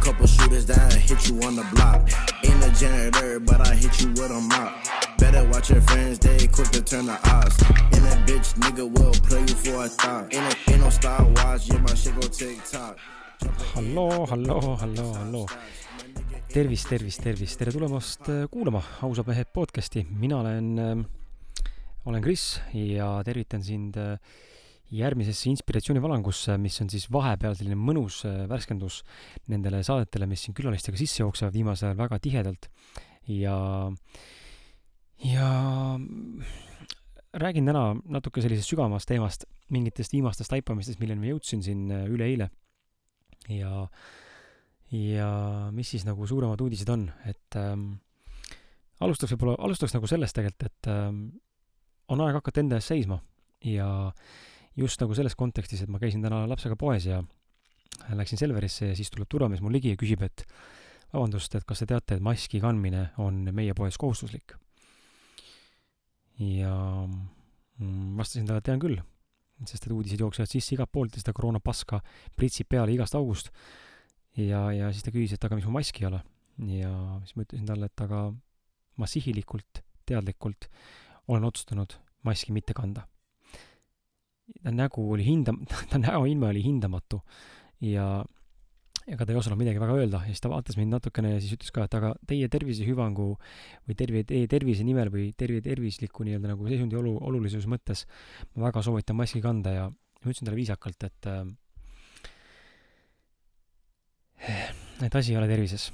couple shooters that hit you on the block. Ain't a janitor, but I hit you with a mop. Better watch your friends, they quick to turn the odds. And a bitch nigga will play you for a thought. Ain't, a, ain't no Star Wars, yeah, my shit go TikTok. halloo, halloo, halloo, halloo. tervist, tervist, tervist, tere tulemast äh, kuulama Ausad mehed podcasti, mina olen äh,, olen Kris ja tervitan sind äh, järgmisesse inspiratsioonivalangusse, mis on siis vahepeal selline mõnus äh, värskendus nendele saadetele, mis siin külalistega sisse jooksevad viimasel ajal väga tihedalt. ja, ja räägin täna natuke sellisest sügavamast teemast, mingitest viimastest taipamistest, milleni ma jõudsin siin äh, üleeile. ja, ja mis siis nagu suuremad uudised on, et ähm, alustaks võib-olla, alustaks nagu sellest tegelikult, et ähm, on aeg hakata enda eest seisma ja just nagu selles kontekstis, et ma käisin täna lapsega poes ja läksin Selverisse ja siis tuleb turvamees mul ligi ja küsib, et vabandust, et kas te teate, et maski kandmine on meie poes kohustuslik? ja mm, vastasin talle, et tean küll, sest et uudised jooksevad sisse igalt poolt ja seda koroonapaska pritsib peale igast august. ja, ja siis ta küsis, et aga miks mu maski ei ole. ja siis ma ütlesin talle, et aga ma sihilikult, teadlikult olen otsustanud maski mitte kanda ta nägu oli hindam-, ta näoilme oli hindamatu. Ja ega ta ei osanud midagi väga öelda ja siis ta vaatas mind natukene ja siis ütles ka, et aga teie tervise hüvangu või terve, teie tervise nimel või terve tervisliku nii-öelda nagu seisundi olu, olulisuse mõttes ma väga soovitan maski kanda ja ma ütlesin talle viisakalt, et äh, et asi ei ole tervises.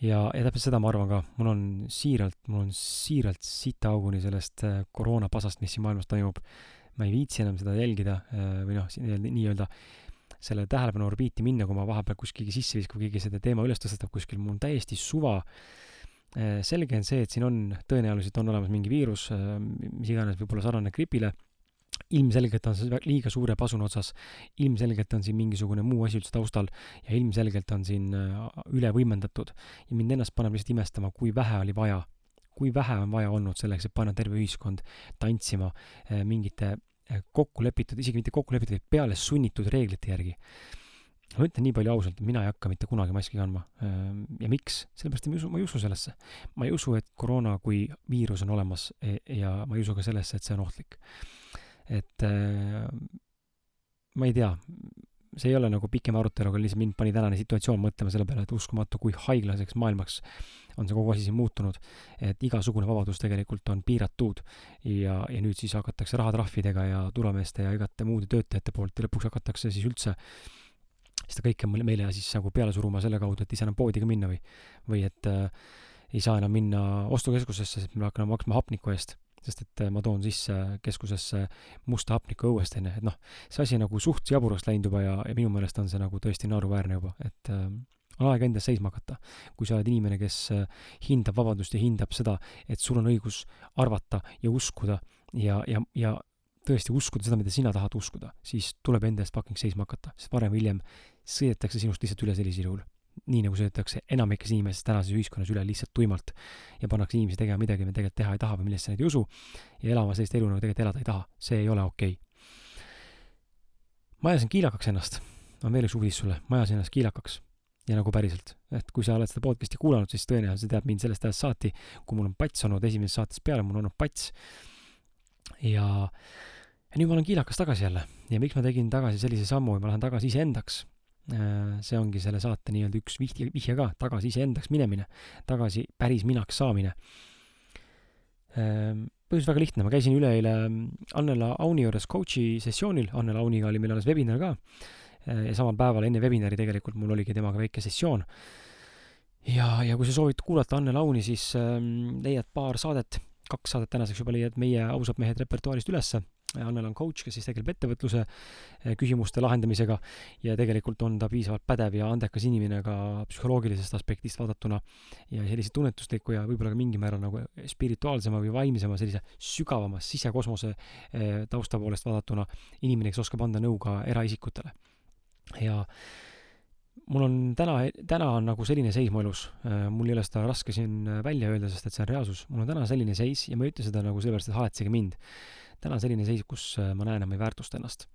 ja, ja täpselt seda ma arvan ka, mul on siiralt, mul on siiralt sitaauguni sellest äh, koroonapasast, mis siin maailmas toimub ma ei viitsi enam seda jälgida äh, või noh, nii-öelda selle tähelepanu orbiiti minna, kui ma vahepeal kuskil sisse viskan, kui keegi seda teema üles tõstatab kuskil, mul on täiesti suva. Äh, selge on see, et siin on, tõenäoliselt on olemas mingi viirus, äh, mis iganes, võib-olla sarnane gripile, ilmselgelt on see liiga suure pasuna otsas, ilmselgelt on siin mingisugune muu asi üldse taustal ja ilmselgelt on siin üle võimendatud ja mind ennast paneb lihtsalt imestama, kui vähe oli vaja kui vähe on vaja olnud selleks, et panna terve ühiskond tantsima eh, mingite eh, kokku lepitud, isegi mitte kokku lepitud, vaid peale sunnitud reeglite järgi. ma ütlen nii palju ausalt, mina ei hakka mitte kunagi maski kandma. Eh, ja miks? sellepärast, et ma ei usu, ma ei usu sellesse. ma ei usu, et koroona kui viirus on olemas ja ma ei usu ka sellesse, et see on ohtlik. et ma ei tea, see ei ole nagu pikem arutelu, aga lihtsalt mind pani tänane situatsioon mõtlema selle peale, et uskumatu, kui haiglaseks maailmaks on see kogu asi siin muutunud. et igasugune vabadus tegelikult on piiratud ja, ja nüüd siis hakatakse rahatrahvidega ja turvameeste ja igate muude töötajate poolt ja lõpuks hakatakse siis üldse seda kõike meile siis nagu peale suruma selle kaudu, et ei saa enam poodi ka minna või, või et äh, ei saa enam minna ostukeskusesse, sest me hakkame maksma hapniku eest sest et äh, ma toon sisse keskusesse musta hapnikku õuest, onju, et noh, see asi nagu suht jaburaks läinud juba ja, ja minu meelest on see nagu tõesti naeruväärne juba, et äh, on aeg enda seisma hakata. kui sa oled inimene, kes äh, hindab vabadust ja hindab seda, et sul on õigus arvata ja uskuda ja, ja, ja tõesti uskuda seda, mida sina tahad uskuda, siis tuleb enda eest fucking seisma hakata, sest varem või hiljem sõidetakse sinust lihtsalt üle sellisel juhul nii nagu sõidetakse enamikes inimesest tänases ühiskonnas üle lihtsalt tuimalt ja pannakse inimesi tegema midagi, mida tegelikult teha ei taha või millesse nad ei usu ja elama sellist elu, nagu tegelikult elada ei taha. see ei ole okei okay.. ma ajasin kiilakaks ennast. on veel üks uudis sulle, ma ajasin ennast kiilakaks. ja nagu päriselt, et kui sa oled seda podcast'i kuulanud, siis tõenäoliselt sa tead mind sellest ajast saati, kui mul on pats olnud esimesest saatest peale, mul on olnud pats. ja, ja nüüd ma olen kiilakas tagasi jälle ja miks ma tegin tagasi sellise sammu ja ma lähen tagasi iseendaks see ongi selle saate nii-öelda üks vihje, vihje ka, tagasi iseendaks minemine, tagasi päris minaks saamine. Ähm, põhjus väga lihtne, ma käisin üleeile Annela Auni juures coach'i sessioonil, Annela Auniga oli meil alles webinar ka äh, ja samal päeval enne webinari tegelikult mul oligi temaga väike sessioon. ja, ja kui sa soovid kuulata Annela Auni, siis ähm, leiad paar saadet, kaks saadet tänaseks juba leiad meie ausad mehed repertuaarist ülesse Annel on coach, kes siis tegeleb ettevõtluse eh, küsimuste lahendamisega ja tegelikult on ta piisavalt pädev ja andekas inimene ka psühholoogilisest aspektist vaadatuna ja sellise tunnetusliku ja võib-olla ka mingil määral nagu spirituaalsema või vaimsema sellise sügavama sisekosmose eh, tausta poolest vaadatuna inimene, kes oskab anda nõu ka eraisikutele. ja mul on täna, täna on nagu selline seis mu elus, eh, mul ei ole seda raske siin välja öelda, sest et see on reaalsus, mul on täna selline seis ja ma ei ütle seda nagu sellepärast, et haletsege mind täna on selline seis, kus äh, ma näen, et ma ei väärtusta ennast.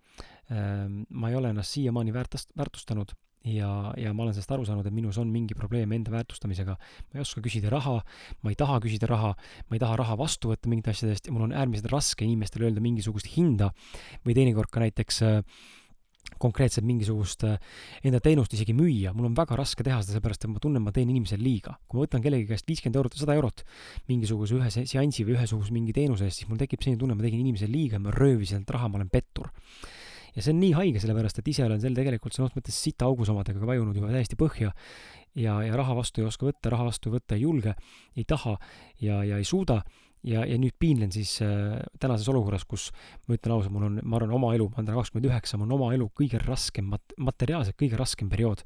Ähm, ma ei ole ennast siiamaani väärtust, väärtustanud ja, ja ma olen sellest aru saanud, et minus on mingi probleem enda väärtustamisega. ma ei oska küsida raha, ma ei taha küsida raha, ma ei taha raha vastu võtta mingite asjade eest ja mul on äärmiselt raske inimestele öelda mingisugust hinda või teinekord ka näiteks äh, konkreetselt mingisugust äh, enda teenust isegi müüa, mul on väga raske teha seda, seepärast et ma tunnen, ma teen inimesele liiga. kui ma võtan kellegi käest viiskümmend eurot või sada eurot mingisuguse ühe seansi või ühesuguse mingi teenuse eest, siis mul tekib selline tunne, ma tegin inimesele liiga, ma röövisin talt raha, ma olen pettur. ja see on nii haige, sellepärast et ise olen sel tegelikult sõnas mõttes sita augus omadega vajunud juba täiesti põhja ja, ja raha vastu ei oska võtta, raha vastu võtta ei julge, ei taha ja, ja ei suuda ja, ja nüüd piinlen siis äh, tänases olukorras, kus ma ütlen ausalt, mul on, ma arvan, oma elu, ma olen täna kakskümmend üheksa, mul on oma elu kõige raskem mat-, materiaalselt kõige raskem periood.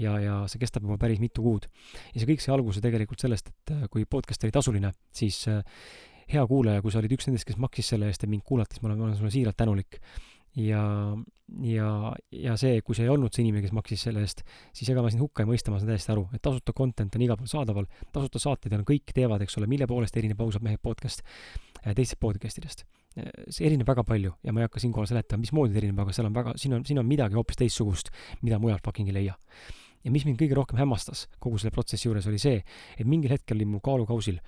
ja, ja see kestab juba päris mitu kuud. ja see kõik sai alguse tegelikult sellest, et äh, kui podcast oli tasuline, siis äh, hea kuulaja, kui sa olid üks nendest, kes maksis selle eest, et mind kuulata, siis ma olen, ma olen sulle siiralt tänulik ja, ja, ja see, kui see ei olnud see inimene, kes maksis selle eest, siis ega ma sind hukka ei mõista, ma saan täiesti aru, et tasuta content on igal pool saadaval, tasuta saateid on, kõik teevad, eks ole, mille poolest erineb ausad mehed podcast äh, teistest podcastidest. Äh, see erineb väga palju ja ma ei hakka siinkohal seletama, mismoodi ta erineb, aga seal on väga, siin on, siin on midagi hoopis teistsugust, mida mujal fucking ei leia. ja mis mind kõige rohkem hämmastas kogu selle protsessi juures, oli see, et mingil hetkel oli mul kaalukausil,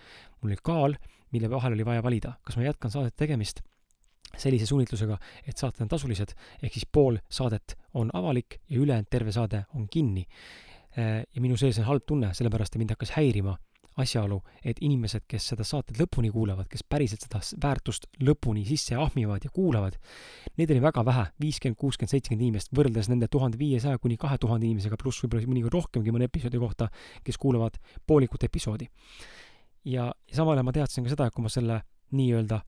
mul oli kaal, mille vahel oli vaja valida, kas ma jätkan saadet tegemist sellise suunitlusega, et saated on tasulised, ehk siis pool saadet on avalik ja ülejäänud terve saade on kinni. Äh, ja minu sees on halb tunne, sellepärast et mind hakkas häirima asjaolu, et inimesed, kes seda saated lõpuni kuulavad, kes päriselt seda väärtust lõpuni sisse ahmivad ja kuulavad, neid oli väga vähe, viiskümmend, kuuskümmend, seitsekümmend inimest, võrreldes nende tuhande viiesaja kuni kahe tuhande inimesega, pluss võib-olla mõnikord rohkemgi mõne episoodi kohta, kes kuulavad poolikut episoodi. ja, samal ajal ma teadsin ka seda, et kui ma selle nii-öelda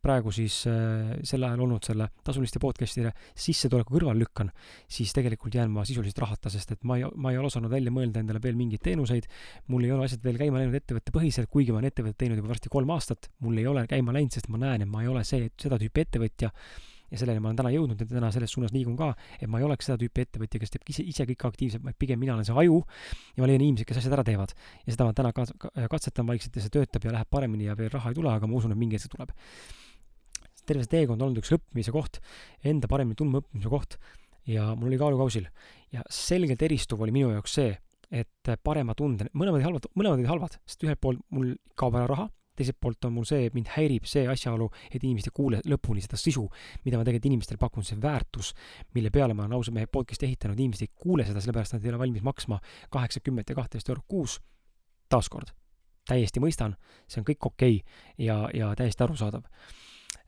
praegu siis eh, sel ajal olnud selle tasuliste podcast'ide sissetuleku kõrvale lükkan, siis tegelikult jään ma sisuliselt rahata, sest et ma ei, ma ei ole osanud välja mõelda endale veel mingeid teenuseid, mul ei ole asjad veel käima läinud ettevõttepõhiselt, kuigi ma olen ettevõtet teinud juba varsti kolm aastat, mul ei ole käima läinud, sest ma näen, et ma ei ole see, seda tüüpi ettevõtja, ja selleni ma olen täna jõudnud ja täna selles suunas liigun ka, et ma ei oleks seda tüüpi ettevõtja, kes teeb ise, ise kõike aktiivselt, vaid pigem mina olen see aju ja ma leian inimesi, kes asjad ära teevad. ja seda ma täna ka, katsetan vaikselt ja see töötab ja läheb paremini ja veel raha ei tule, aga ma usun, et mingi hetk see tuleb. terve see teekond on olnud üks õppimise koht, enda paremini tundma õppimise koht ja mul oli kaalukausil ja selgelt eristuv oli minu jaoks see, et parema tunde, mõlemad halvad, mõlemad olid halvad, sest ühelt poolt mul kaob ära raha teiselt poolt on mul see, et mind häirib see asjaolu, et inimesed ei kuule lõpuni seda sisu, mida ma tegelikult inimestele pakun, see väärtus, mille peale ma olen ausalt mehe podcast'i ehitanud, inimesed ei kuule seda, sellepärast nad ei ole valmis maksma kaheksakümmet ja kahteteist eurot kuus. taaskord, täiesti mõistan, see on kõik okei okay ja, ja täiesti arusaadav.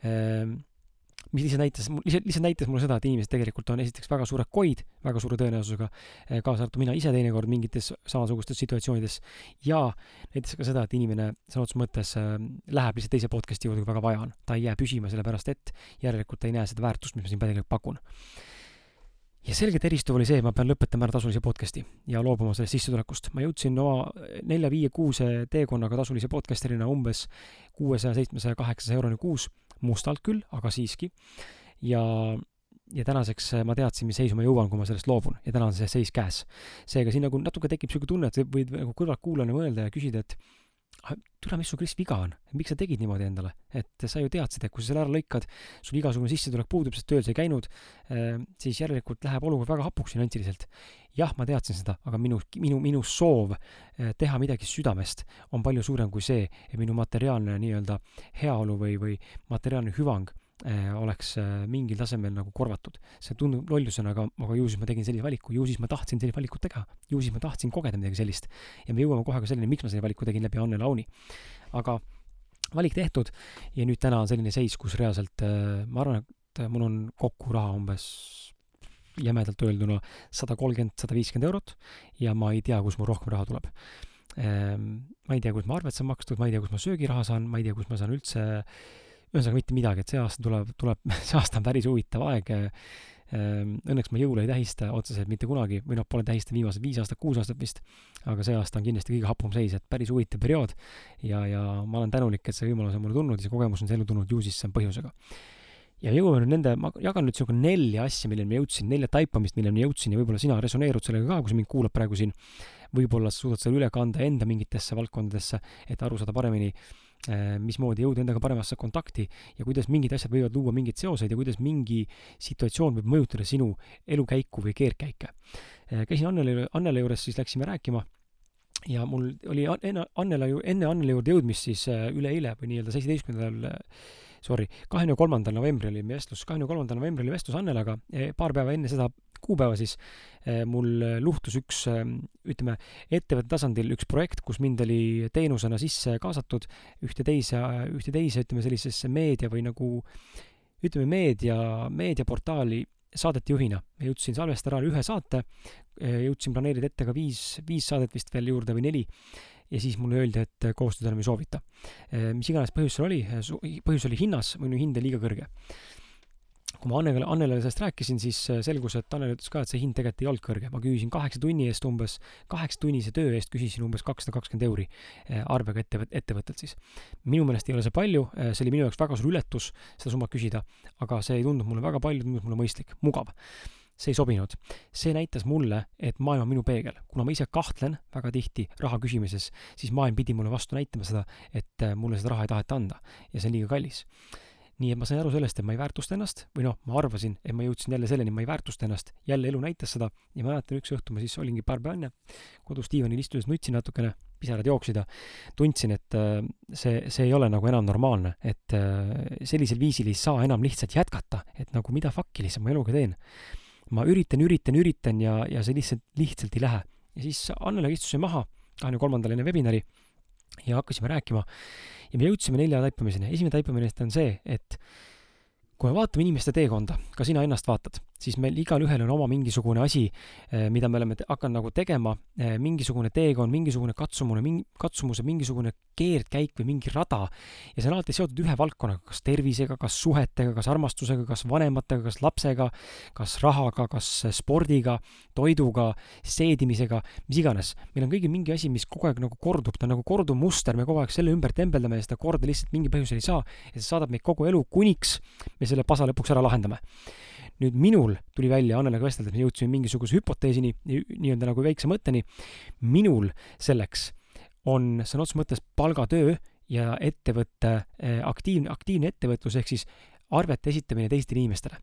Ehm, mis lihtsalt näitas, lihtsalt, lihtsalt näitas mulle seda, et inimesed tegelikult on esiteks väga suured koid, väga suure tõenäosusega, eh, kaasa arvatud mina ise teinekord mingites samasugustes situatsioonides, ja näitas ka seda, et inimene sõna otseses mõttes äh, läheb lihtsalt teise podcast'i juurde, kui väga vaja on. ta ei jää püsima, sellepärast et järelikult ta ei näe seda väärtust, mis ma siin tegelikult pakun. ja selgelt eristuv oli see, et ma pean lõpetama ära tasulise podcast'i ja loobuma sellest sissetulekust. ma jõudsin oma nelja-viie-kuuse teekonnaga tasulise podcasterina umbes kuuesaja, seitsmesaja, kaheksasaja euroni kuus mustalt küll, aga siiski. ja, ja tänaseks ma teadsin, mis seisu ma jõuan, kui ma sellest loobun ja täna on see seis käes. seega siin nagu natuke tekib niisugune tunne, et võid nagu kõrvaltkuulajana mõelda ja küsida, et tule, mis sul, Kris, viga on? miks sa tegid niimoodi endale? et sa ju teadsid, et kui sa selle ära lõikad, sul igasugune sissetulek puudub, sest tööl sa ei käinud, ehm, siis järelikult läheb olukord väga hapuks finantsiliselt. jah, ma teadsin seda, aga minu, minu, minu soov eh, teha midagi südamest on palju suurem kui see, et minu materiaalne nii-öelda heaolu või, või materiaalne hüvang oleks eh, mingil tasemel nagu korvatud. see tundub lollusena, aga, aga ju siis ma tegin sellise valiku, ju siis ma tahtsin sellist valikut teha, ju siis ma tahtsin kogeda midagi sellist. ja me jõuame kohe ka selleni, miks ma selle valiku tegin läbi Anne Launi. aga valik tehtud ja nüüd täna on selline seis, kus reaalselt eh, ma arvan, et mul on kokku raha umbes jämedalt öelduna sada kolmkümmend, sada viiskümmend eurot ja ma ei tea, kust mul rohkem raha tuleb. ma ei tea, kus ma arved saan makstud, ma ei tea, kust ma söögiraha saan, ma ei tea, kust ma saan üldse ühesõnaga mitte midagi, et see aasta tuleb, tuleb, see aasta on päris huvitav aeg. Ehm, õnneks ma jõule ei tähista otseselt mitte kunagi või noh, pole tähistanud viimased viis aastat, kuus aastat vist. aga see aasta on kindlasti kõige hapum seis, et päris huvitav periood. ja, ja ma olen tänulik, et see võimalus on mulle tulnud ja see kogemus on ellu tulnud, ju siis see on põhjusega ja jõuame nüüd nende, ma jagan nüüd sinuga nelja asja, milleni ma jõudsin, nelja taipamist, milleni ma jõudsin ja võib-olla sina resoneerud sellega ka, kui sa mind kuulad praegu siin. võib-olla sa suudad selle üle kanda enda mingitesse valdkondadesse, et aru saada paremini Äh, mismoodi jõuda endaga paremasse kontakti ja kuidas mingid asjad võivad luua mingeid seoseid ja kuidas mingi situatsioon võib mõjutada sinu elukäiku või keerdkäike. käisin Annele, Annele juures, siis läksime rääkima ja mul oli enne Annela ju, enne Annela juurde jõudmist siis üleeile või nii-öelda seitsmeteistkümnendal sorry, kahekümne kolmandal novembril oli vestlus, kahekümne kolmandal novembril oli vestlus Annelaga, paar päeva enne seda kuupäeva siis eh, mul luhtus üks, eh, ütleme, ettevõtte tasandil üks projekt, kus mind oli teenusena sisse kaasatud ühte teise, ühte teise, ütleme, sellisesse meedia või nagu ütleme, meedia, meediaportaali saatejuhina. ma jõudsin salvestada ära ühe saate, eh, jõudsin planeerida ette ka viis, viis saadet vist veel juurde või neli, ja siis mulle öeldi, et koostööd enam ei soovita. mis iganes põhjus seal oli, põhjus oli hinnas, minu hind oli liiga kõrge kui ma Annele, Annele sellest rääkisin, siis äh, selgus, et Annele ütles ka, et see hind tegelikult ei olnud kõrge. ma küsisin kaheksa tunni eest umbes, kaheksatunnise töö eest küsisin umbes kakssada kakskümmend euri äh, arvega ettevõt-, ettevõttelt siis. minu meelest ei ole see palju, äh, see oli minu jaoks väga suur ületus seda summat küsida, aga see ei tundunud mulle väga palju, tundus mulle mõistlik, mugav see ei sobinud. see näitas mulle, et maailm on minu peegel. kuna ma ise kahtlen väga tihti raha küsimises, siis maailm pidi mulle vastu näitama seda, et mulle seda raha ei taheta anda ja see on liiga kallis nii et ma sain aru sellest, et ma ei väärtusta ennast või noh, ma arvasin, et ma jõudsin jälle selleni, ma ei väärtusta ennast. jälle elu näitas seda ja ma mäletan üks õhtu ma siis olingi paar päeva enne kodus diivanil istudes nutsin natukene, pisarad jooksid ja tundsin, et äh, see, see ei ole nagu enam normaalne, et äh, sellisel viisil ei saa enam lihtsalt jätkata, et nagu mida fuck'i lihtsalt ma eluga teen. Ma üritan, üritan, üritan ja, ja see lihtsalt, lihtsalt ei lähe. ja siis Annele istusime maha kahekümne kolmandal enne webinari ja hakkasime rääkima ja me jõudsime nelja taipamiseni. esimene taipamine on see, et kui me vaatame inimeste teekonda, ka sina ennast vaatad, siis meil igalühel on oma mingisugune asi, eh, mida me oleme hakanud nagu tegema, eh, mingisugune teekond, mingisugune katsumune, mingi, katsumuse mingisugune keerdkäik või mingi rada. ja see on alati seotud ühe valdkonnaga, kas tervisega, kas suhetega, kas armastusega, kas vanematega, kas lapsega, kas rahaga, kas spordiga, toiduga, seedimisega, mis iganes. meil on kõigil mingi asi, mis kogu aeg nagu kordub, ta on nagu korduv muster, me kogu aeg selle ümber tembeldame ja seda korda lihtsalt mingi põhjusel ei saa ja see saadab meid kogu elu, kuniks me selle pasa lõpuks ära lahendame nüüd minul tuli välja Annelaga vesteldes, me jõudsime mingisuguse hüpoteesini, nii-öelda nagu väikse mõtteni. minul selleks on sõna otseses mõttes palgatöö ja ettevõtte eh, aktiivne, aktiivne ettevõtlus ehk siis arvete esitamine teistele inimestele.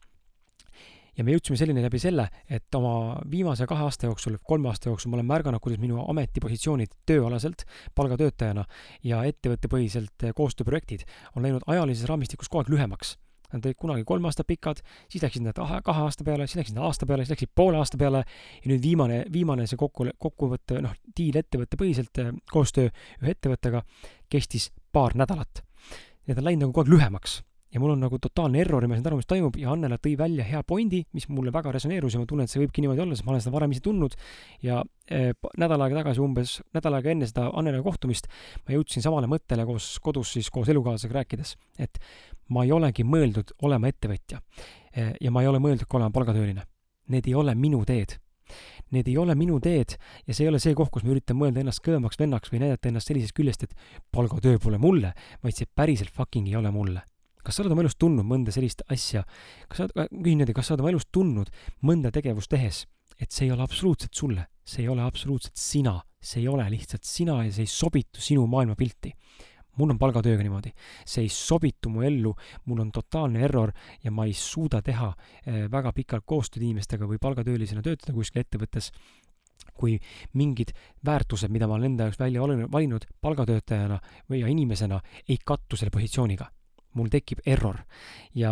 ja me jõudsime selleni läbi selle, et oma viimase kahe aasta jooksul, kolme aasta jooksul ma olen märganud, kuidas minu ametipositsioonid tööalaselt palgatöötajana ja ettevõttepõhiselt eh, koostööprojektid on läinud ajalises raamistikus kogu aeg lühemaks Nad olid kunagi kolm aastat pikad, siis läksid nad kahe, aasta peale, siis läksid nad aasta peale, siis läksid poole aasta peale ja nüüd viimane, viimane see kokku, kokkuvõte, noh, diil ettevõtte põhiselt, äh, koostöö ühe ettevõttega kestis paar nädalat. Need on läinud nagu kogu aeg lühemaks. Ja mul on nagu totaalne error ja ma ei saanud aru, mis toimub. Ja Annela tõi välja hea pointi, mis mulle väga resoneerus ja ma tunnen, et see võibki niimoodi olla, sest ma olen seda varem ise tundnud. Ja eh, nädal aega tagasi, umbes nädal aega enne seda Annela kohtumist, ma jõudsin samale mõttele koos kodus siis koos elukaaslasega rääkides, et ma ei olegi mõeldud olema ettevõtja. Eh, ja ma ei ole mõeldud ka olema palgatööline. Need ei ole minu teed. Need ei ole minu teed ja see ei ole see koht, kus ma üritan mõelda ennast kõvemaks vennaks või näidata ennast sellisest küljest, et palgatöö pole mulle, vaid see päriselt fucking ei ole mulle. Kas sa oled oma elus tundnud mõnda sellist asja, kas sa oled, küsin niimoodi, kas sa oled oma elus tundnud mõnda tegevust tehes, et see ei ole absoluutselt sulle, see ei ole absoluutselt sina, see ei ole lihtsalt sina ja see ei sobitu sinu maailmapilti mul on palgatööga niimoodi, see ei sobitu mu ellu, mul on totaalne error ja ma ei suuda teha eh, väga pikalt koostööd inimestega või palgatöölisena töötada kuskil ettevõttes, kui mingid väärtused, mida ma olen enda jaoks välja valinud palgatöötajana või inimesena, ei kattu selle positsiooniga. Mul tekib error. Ja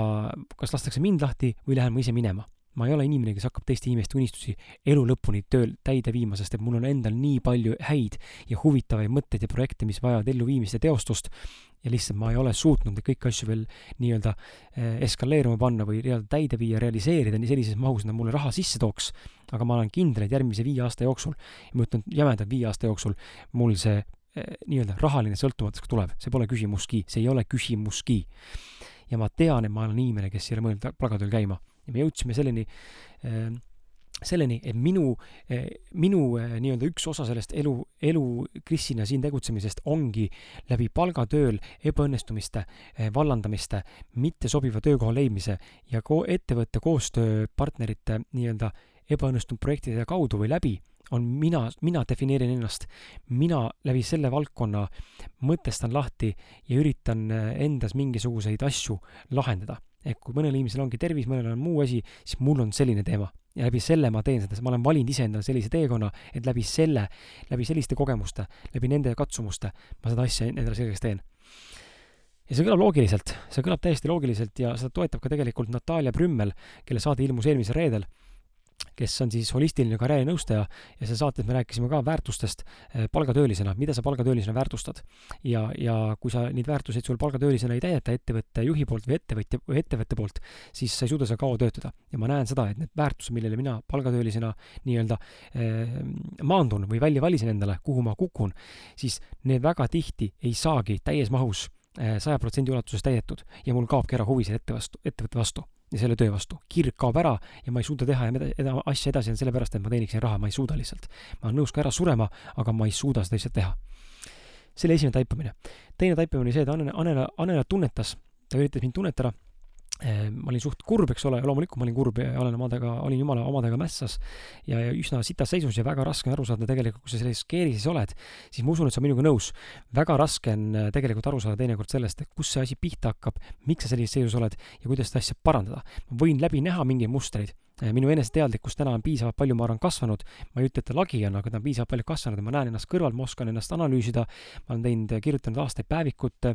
kas lastakse mind lahti või lähen ma ise minema. Ma ei ole inimene, kes hakkab teiste inimeste unistusi elu lõpuni tööl täide viima, sest et mul on endal nii palju häid ja huvitavaid mõtteid ja projekte, mis vajavad elluviimist ja teostust ja lihtsalt ma ei ole suutnud neid kõiki asju veel nii-öelda eh, eskaleeruma panna või reaalselt täide viia, realiseerida nii sellises mahus, et nad mulle raha sisse tooks. aga ma olen kindel, et järgmise viie aasta jooksul, ma ütlen jämedalt viie aasta jooksul, mul see Eh, nii-öelda rahaline sõltumatus tuleb, see pole küsimuski, see ei ole küsimuski. ja ma tean, et ma olen inimene, kes ei ole mõelnud palgatööl käima ja me jõudsime selleni äh, selleni, et minu, eh, minu nii-öelda üks osa sellest elu, elu Krisina siin tegutsemisest ongi läbi palgatööl ebaõnnestumiste, vallandamiste, mittesobiva töökoha leidmise ja ko-, ettevõtte koostööpartnerite nii-öelda ebaõnnestunud projektide kaudu või läbi on mina, mina defineerin ennast, mina läbi selle valdkonna mõtestan lahti ja üritan äh, endas mingisuguseid asju lahendada. Et kui mõnel inimesel ongi tervis, mõnel on muu asi, siis mul on selline teema. Ja läbi selle ma teen seda, ma olen valinud iseendale sellise teekonna, et läbi selle, läbi selliste kogemuste, läbi nende katsumuste ma seda asja endale selgeks teen. ja see kõlab loogiliselt, see kõlab täiesti loogiliselt ja seda toetab ka tegelikult Natalja Brümmel, kelle saade ilmus eelmisel reedel kes on siis holistiline karjäärinõustaja ja seal saates me rääkisime ka väärtustest eh, palgatöölisena, mida sa palgatöölisena väärtustad. ja, ja kui sa neid väärtuseid sul palgatöölisena ei täideta ettevõtte juhi poolt või ettevõtja või ettevõtte poolt, siis sa ei suuda seal kaua töötada. ja ma näen seda, et need väärtused, millele mina palgatöölisena nii-öelda eh, maandun või välja valisin endale, kuhu ma kukun, siis need väga tihti ei saagi täies mahus saja protsendi ulatuses täidetud ja mul kaobki ära huvi selle ette vastu, ettevõtte vastu ja selle töö vastu. kirg kaob ära ja ma ei suuda teha eda, eda, asja edasi sellepärast, et ma teeniksin raha, ma ei suuda lihtsalt. ma olen nõus ka ära surema, aga ma ei suuda seda lihtsalt teha. see oli esimene taipamine. teine taipamine oli see, et Annela, Annela, Annela tunnetas, ta üritas mind tunnetada ma olin suht kurb, eks ole, loomulikult ma olin kurb ja olen omadega, olin jumala omadega mässas ja, ja üsna sitas seisus ja väga raske on aru saada tegelikult, kui sa sellises keerises oled, siis ma usun, et sa minuga nõus. väga raske on äh, tegelikult aru saada teinekord sellest, et kust see asi pihta hakkab, miks sa sellises seisus oled ja kuidas seda asja parandada. ma võin läbi näha mingeid mustreid minu eneseteadlikkus täna on piisavalt palju, ma arvan, kasvanud, ma ei ütle, et ta lagi on, aga ta on piisavalt palju kasvanud ja ma näen ennast kõrval, ma oskan ennast analüüsida, ma olen teinud, kirjutanud aastaid päevikut,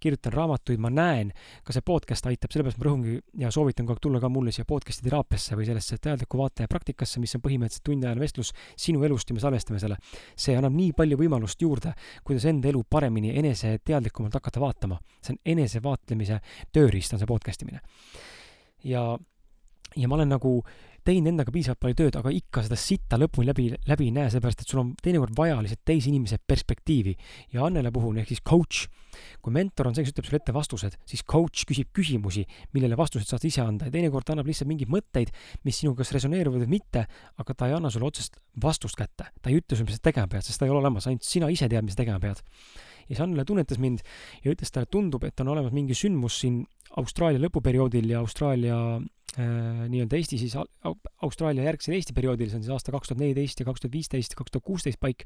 kirjutan raamatuid, ma näen, ka see podcast aitab, sellepärast ma rõhungi ja soovitan kogu aeg tulla ka mulle siia podcast'i teraapiasse või sellesse teadliku vaataja praktikasse, mis on põhimõtteliselt tunniajane vestlus sinu elust ja me salvestame selle. see annab nii palju võimalust juurde, kuidas enda elu paremini, eneseteadlikumalt hakata vaatama. see on enesevaatlemise tööriist, on see podcast imine. ja ja ma olen nagu teinud endaga piisavalt palju tööd, aga ikka seda sitta lõpuni läbi, läbi ei näe, sellepärast et sul on teinekord vaja lihtsalt teise inimese perspektiivi. ja Annele puhul ehk siis coach, kui mentor on see, kes ütleb sulle ette vastused, siis coach küsib küsimusi, millele vastused saad ise anda ja teinekord ta annab lihtsalt mingeid mõtteid, mis sinuga kas resoneeruvad või mitte, aga ta ei anna sulle otsest vastust kätte. ta ei ütle sulle, mis sa tegema pead, sest ta ei ole olemas, ainult sina ise tead, mis sa tegema pead ja siis Annele tunnetas mind ja ütles talle, tundub, et on olemas mingi sündmus siin Austraalia lõpuperioodil ja Austraalia Äh, nii-öelda Eesti siis Austraalia järgsel Eesti perioodil, see on siis aasta kaks tuhat neliteist ja kaks tuhat viisteist kaks tuhat kuusteist paik,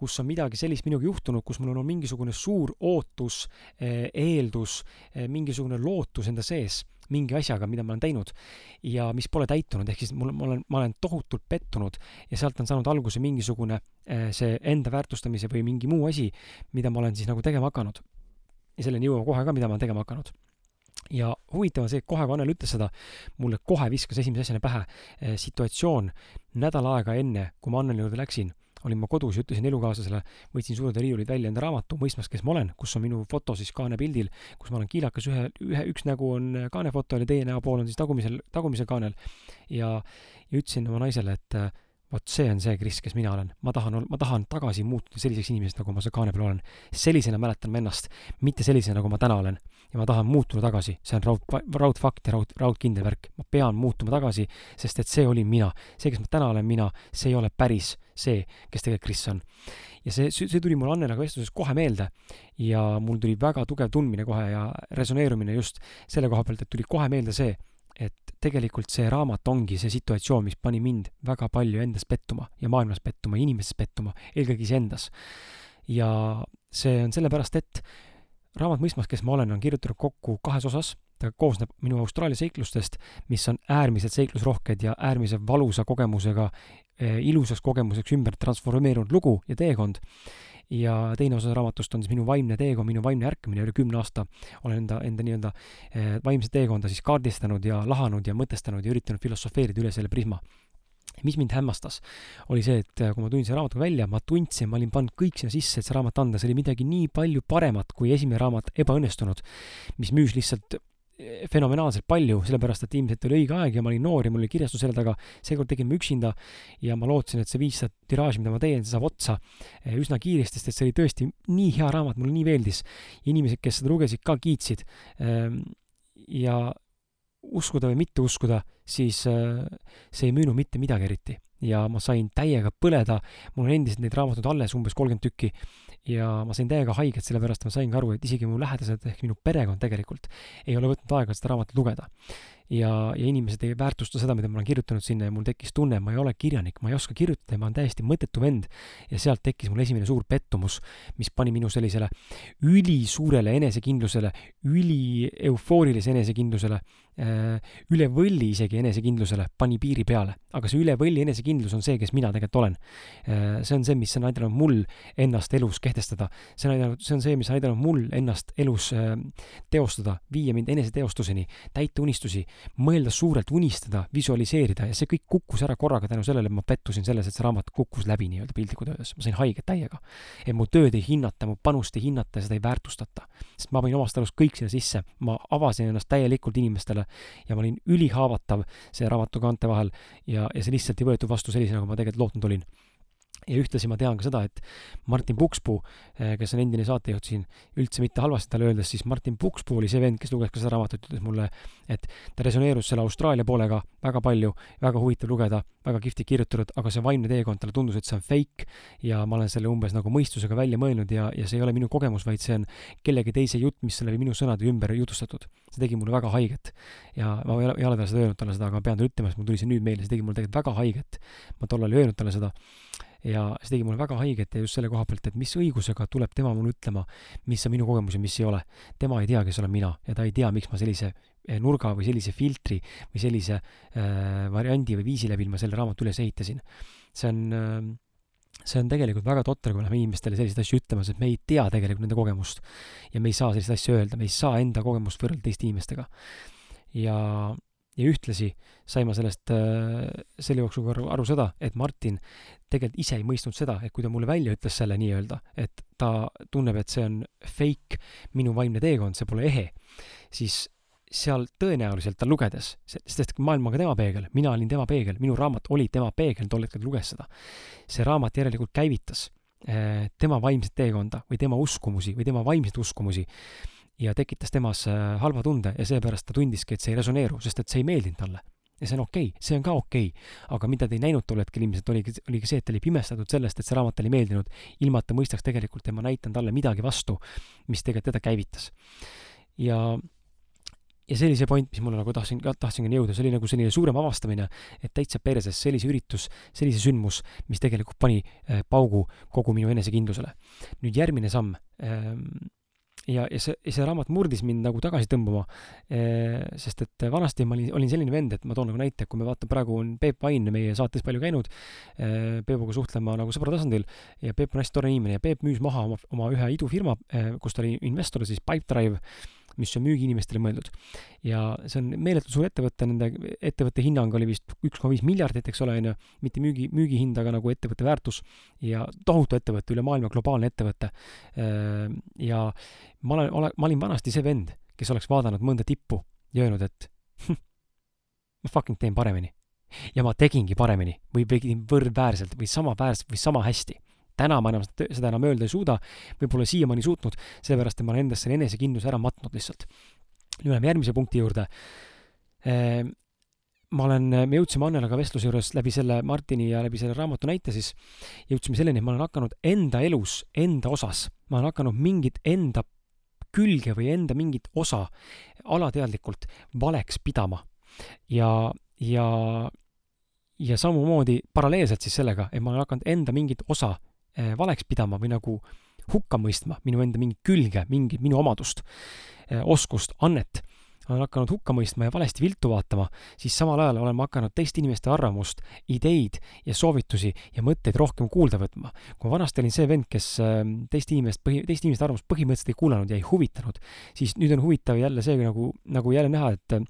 kus on midagi sellist minuga juhtunud, kus mul on mingisugune suur ootus, äh, eeldus, äh, mingisugune lootus enda sees mingi asjaga, mida ma olen teinud ja mis pole täitunud, ehk siis mul, ma olen, ma olen tohutult pettunud ja sealt on saanud alguse mingisugune see enda väärtustamise või mingi muu asi, mida ma olen siis nagu tegema hakanud. ja selleni jõuame kohe ka, mida ma olen tegema hakanud ja huvitav on see, et kohe, kui Annel ütles seda, mulle kohe viskas esimese asjana pähe eh, situatsioon nädal aega enne, kui ma Anneli juurde läksin, olin ma kodus ja ütlesin elukaaslasele, võtsin sulade riiulid välja enda raamatu, mõistmas, kes ma olen, kus on minu foto siis kaanepildil, kus ma olen kiilakas, ühe, ühe, üks nägu on kaanefotol ja teine näopool on siis tagumisel, tagumisel kaanel. ja, ja ütlesin oma naisele, et vot see on see Kris, kes mina olen. ma tahan, ma tahan tagasi muutuda selliseks inimeseks, nagu ma seal kaane peal olen. sellisena mäletan ma ennast, mitte sellisena, nagu ma täna olen. Ja ma tahan muutuda tagasi, see on raud, raudfakt ja raud, raudkindel värk. ma pean muutuma tagasi, sest et see olin mina. see, kes ma täna olen mina, see ei ole päris see, kes tegelikult Kris on. ja see, see tuli mul Annelaga vestluses kohe meelde ja mul tuli väga tugev tundmine kohe ja resoneerumine just selle koha pealt, et tuli kohe meelde see, et tegelikult see raamat ongi see situatsioon, mis pani mind väga palju endas pettuma ja maailmas pettuma, inimestes pettuma, eelkõige iseendas. ja see on sellepärast, et raamat Mõistmas, kes ma olen, on kirjutatud kokku kahes osas, ta koosneb minu Austraalia seiklustest, mis on äärmiselt seiklusrohked ja äärmiselt valusa kogemusega, eh, ilusaks kogemuseks ümber transformeerunud lugu ja teekond. Ja teine osa raamatust on siis minu vaimne teekond, minu vaimne ärkamine, üle kümne aasta. Olen enda, enda nii-öelda eh, vaimset teekonda siis kaardistanud ja lahanud ja mõtestanud ja üritanud filosofeerida üle selle prisma mis mind hämmastas, oli see, et eh, kui ma tulin selle raamatuga välja, ma tundsin, ma olin pannud kõik sinna sisse, et see raamat anda, see oli midagi nii palju paremat kui esimene raamat Ebaõnnestunud, mis müüs lihtsalt fenomenaalselt palju, sellepärast et ilmselt oli õige aeg ja ma olin noor ja mul oli kirjastus selle taga. seekord tegin ma üksinda ja ma lootsin, et see viissada tiraaži, mida ma teen, see saab otsa eh, üsna kiiresti, sest et see oli tõesti nii hea raamat, mulle nii meeldis. inimesed, kes seda lugesid, ka kiitsid. Ehm, ja uskuda või mitte uskuda, siis eh, see ei müünud mitte midagi eriti ja ma sain täiega põleda, mul on endiselt neid raamatuid alles umbes kolmkümmend tükki ja ma sain täiega haiget, sellepärast ma saingi aru, et isegi mu lähedased ehk minu perekond tegelikult ei ole võtnud aega seda raamatut lugeda. ja, ja inimesed ei väärtusta seda, mida ma olen kirjutanud sinna ja mul tekkis tunne, ma ei ole kirjanik, ma ei oska kirjutada, ma olen täiesti mõttetu vend. ja sealt tekkis mul esimene suur pettumus, mis pani minu sellisele ülisuurele enesekindlusele, üli eufoorilisele enesekindlusele Äh, üle võlli isegi enesekindlusele pani piiri peale. aga see üle võlli enesekindlus on see, kes mina tegelikult olen. Äh, see on see, mis on aidanud mul ennast elus kehtestada. see on aidanud, see on see, mis on aidanud mul ennast elus äh, teostada, viia mind eneseteostuseni, täita unistusi, mõelda suurelt, unistada, visualiseerida ja see kõik kukkus ära korraga tänu sellele, et ma pettusin selles, et see raamat kukkus läbi nii-öelda piltlikult öeldes. ma sain haiget täiega. et mu tööd ei hinnata, mu panust ei hinnata ja seda ei väärtustata. sest ma panin omast arust kõik sinna sisse, ma avasin ennast täielikult inimestele peale ja ma olin ülihaavatav see raamatu kaante vahel ja, ja see lihtsalt ei võetud vastu sellisena, nagu ma tegelikult lootnud olin ja ühtlasi ma tean ka seda, et Martin Pukspuu, eh, kes on endine saatejuht siin, üldse mitte halvasti talle öeldes, siis Martin Pukspuu oli see vend, kes luges ka seda raamatut, ütles mulle, et ta resoneerus selle Austraalia poolega väga palju, väga huvitav lugeda, väga kihvti kirjutatud, aga see vaimne teekond, talle tundus, et see on fake ja ma olen selle umbes nagu mõistusega välja mõelnud ja, ja see ei ole minu kogemus, vaid see on kellegi teise jutt, mis on läbi minu sõnade ümber jutustatud. see tegi mulle väga haiget. ja ma ei ole, ei ole talle seda öelnud talle seda, aga ma pean talle ütlema, sest mul tuli see nüüd meelde, see tegi mulle tegelikult väga haiget. ma tollal ei öelnud talle seda ja see tegi mulle väga haiget ja just selle koha pealt, et mis õigusega tuleb tema mulle ütlema, mis on minu kogemus ja mis ei ole. tema ei tea, kes olen mina ja ta ei tea, miks ma sellise eh, nurga või sellise filtri või sellise äh, variandi või viisi läbi ma selle raamatu üles ehitasin. see on äh, see on tegelikult väga totter, kui me läheme inimestele selliseid asju ütlema, sest me ei tea tegelikult nende kogemust. ja me ei saa selliseid asju öelda, me ei saa enda kogemust võrrelda teiste inimestega. ja ja ühtlasi sain ma sellest äh, selle jooksul aru, aru seda, et Martin tegelikult ise ei mõistnud seda, et kui ta mulle välja ütles selle nii-öelda, et ta tunneb, et see on fake, minu vaimne teekond, see pole ehe, siis seal tõenäoliselt ta lugedes, sest maailm on ka tema peegel, mina olin tema peegel, minu raamat oli tema peegel, tol hetkel luges seda. see raamat järelikult käivitas äh, tema vaimset teekonda või tema uskumusi või tema vaimseid uskumusi ja tekitas temas äh, halva tunde ja seepärast ta tundiski, et see ei resoneeru, sest et see ei meeldinud talle. ja see on okei okay,, see on ka okei okay.. aga mida ta ei näinud tol hetkel ilmselt oligi, oligi see, et ta oli pimestatud sellest, et see raamat talle ei meeldinud, ilma et ta mõistaks tegelikult, et ma näitan talle midagi vastu, mis tegelikult teda käivitas. ja ja see oli see point, mis mulle nagu tahtsin, tahtsin ka jõuda, see oli nagu selline suurem avastamine, et täitsa perses sellise üritus, sellise sündmus, mis tegelikult pani äh, paugu kogu minu enesekindlusele. nüüd järgmine samm ähm, ja, ja see, see raamat murdis mind nagu tagasi tõmbama, eh, sest et vanasti ma olin, olin selline vend, et ma toon nagu näite, kui me vaatame, praegu on Peep Vain meie saates palju käinud, eh, Peepuga suhtlema nagu sõbra tasandil ja Peep on hästi tore inimene ja Peep müüs maha oma, oma ühe idufirma, eh, kus ta oli investor, siis Pipedrive mis on müügiinimestele mõeldud. ja see on meeletult suur ettevõte, nende ettevõtte hinnang oli vist üks koma viis miljardit, eks ole, on ju, mitte müügi, müügihind, aga nagu ettevõtte väärtus ja tohutu ettevõte, üle maailma globaalne ettevõte. Äh, ja ma olen, olen, ma olin vanasti see vend, kes oleks vaadanud mõnda tippu ja öelnud, et hm, ma fucking teen paremini. ja ma tegingi paremini või tegin võrdväärselt või samaväärselt või sama hästi täna ma enam seda enam öelda ei suuda, võib-olla siiamaani suutnud, seepärast et ma olen endast selle enesekindluse ära matnud lihtsalt. nüüd läheme järgmise punkti juurde. Ehm, ma olen, me jõudsime Annelaga vestluse juures läbi selle Martini ja läbi selle raamatu näite siis, jõudsime selleni, et ma olen hakanud enda elus, enda osas, ma olen hakanud mingit enda külge või enda mingit osa alateadlikult valeks pidama. ja, ja, ja samamoodi paralleelselt siis sellega, et ma olen hakanud enda mingit osa valeks pidama või nagu hukka mõistma minu enda mingit külge, mingit minu omadust, eh, oskust, annet, olen hakanud hukka mõistma ja valesti viltu vaatama, siis samal ajal olen ma hakanud teiste inimeste arvamust, ideid ja soovitusi ja mõtteid rohkem kuulda võtma. kui ma vanasti olin see vend, kes eh, teiste inimest, teiste inimeste arvamust põhimõtteliselt ei kuulanud ja ei huvitanud, siis nüüd on huvitav jälle see nagu, nagu jälle näha, et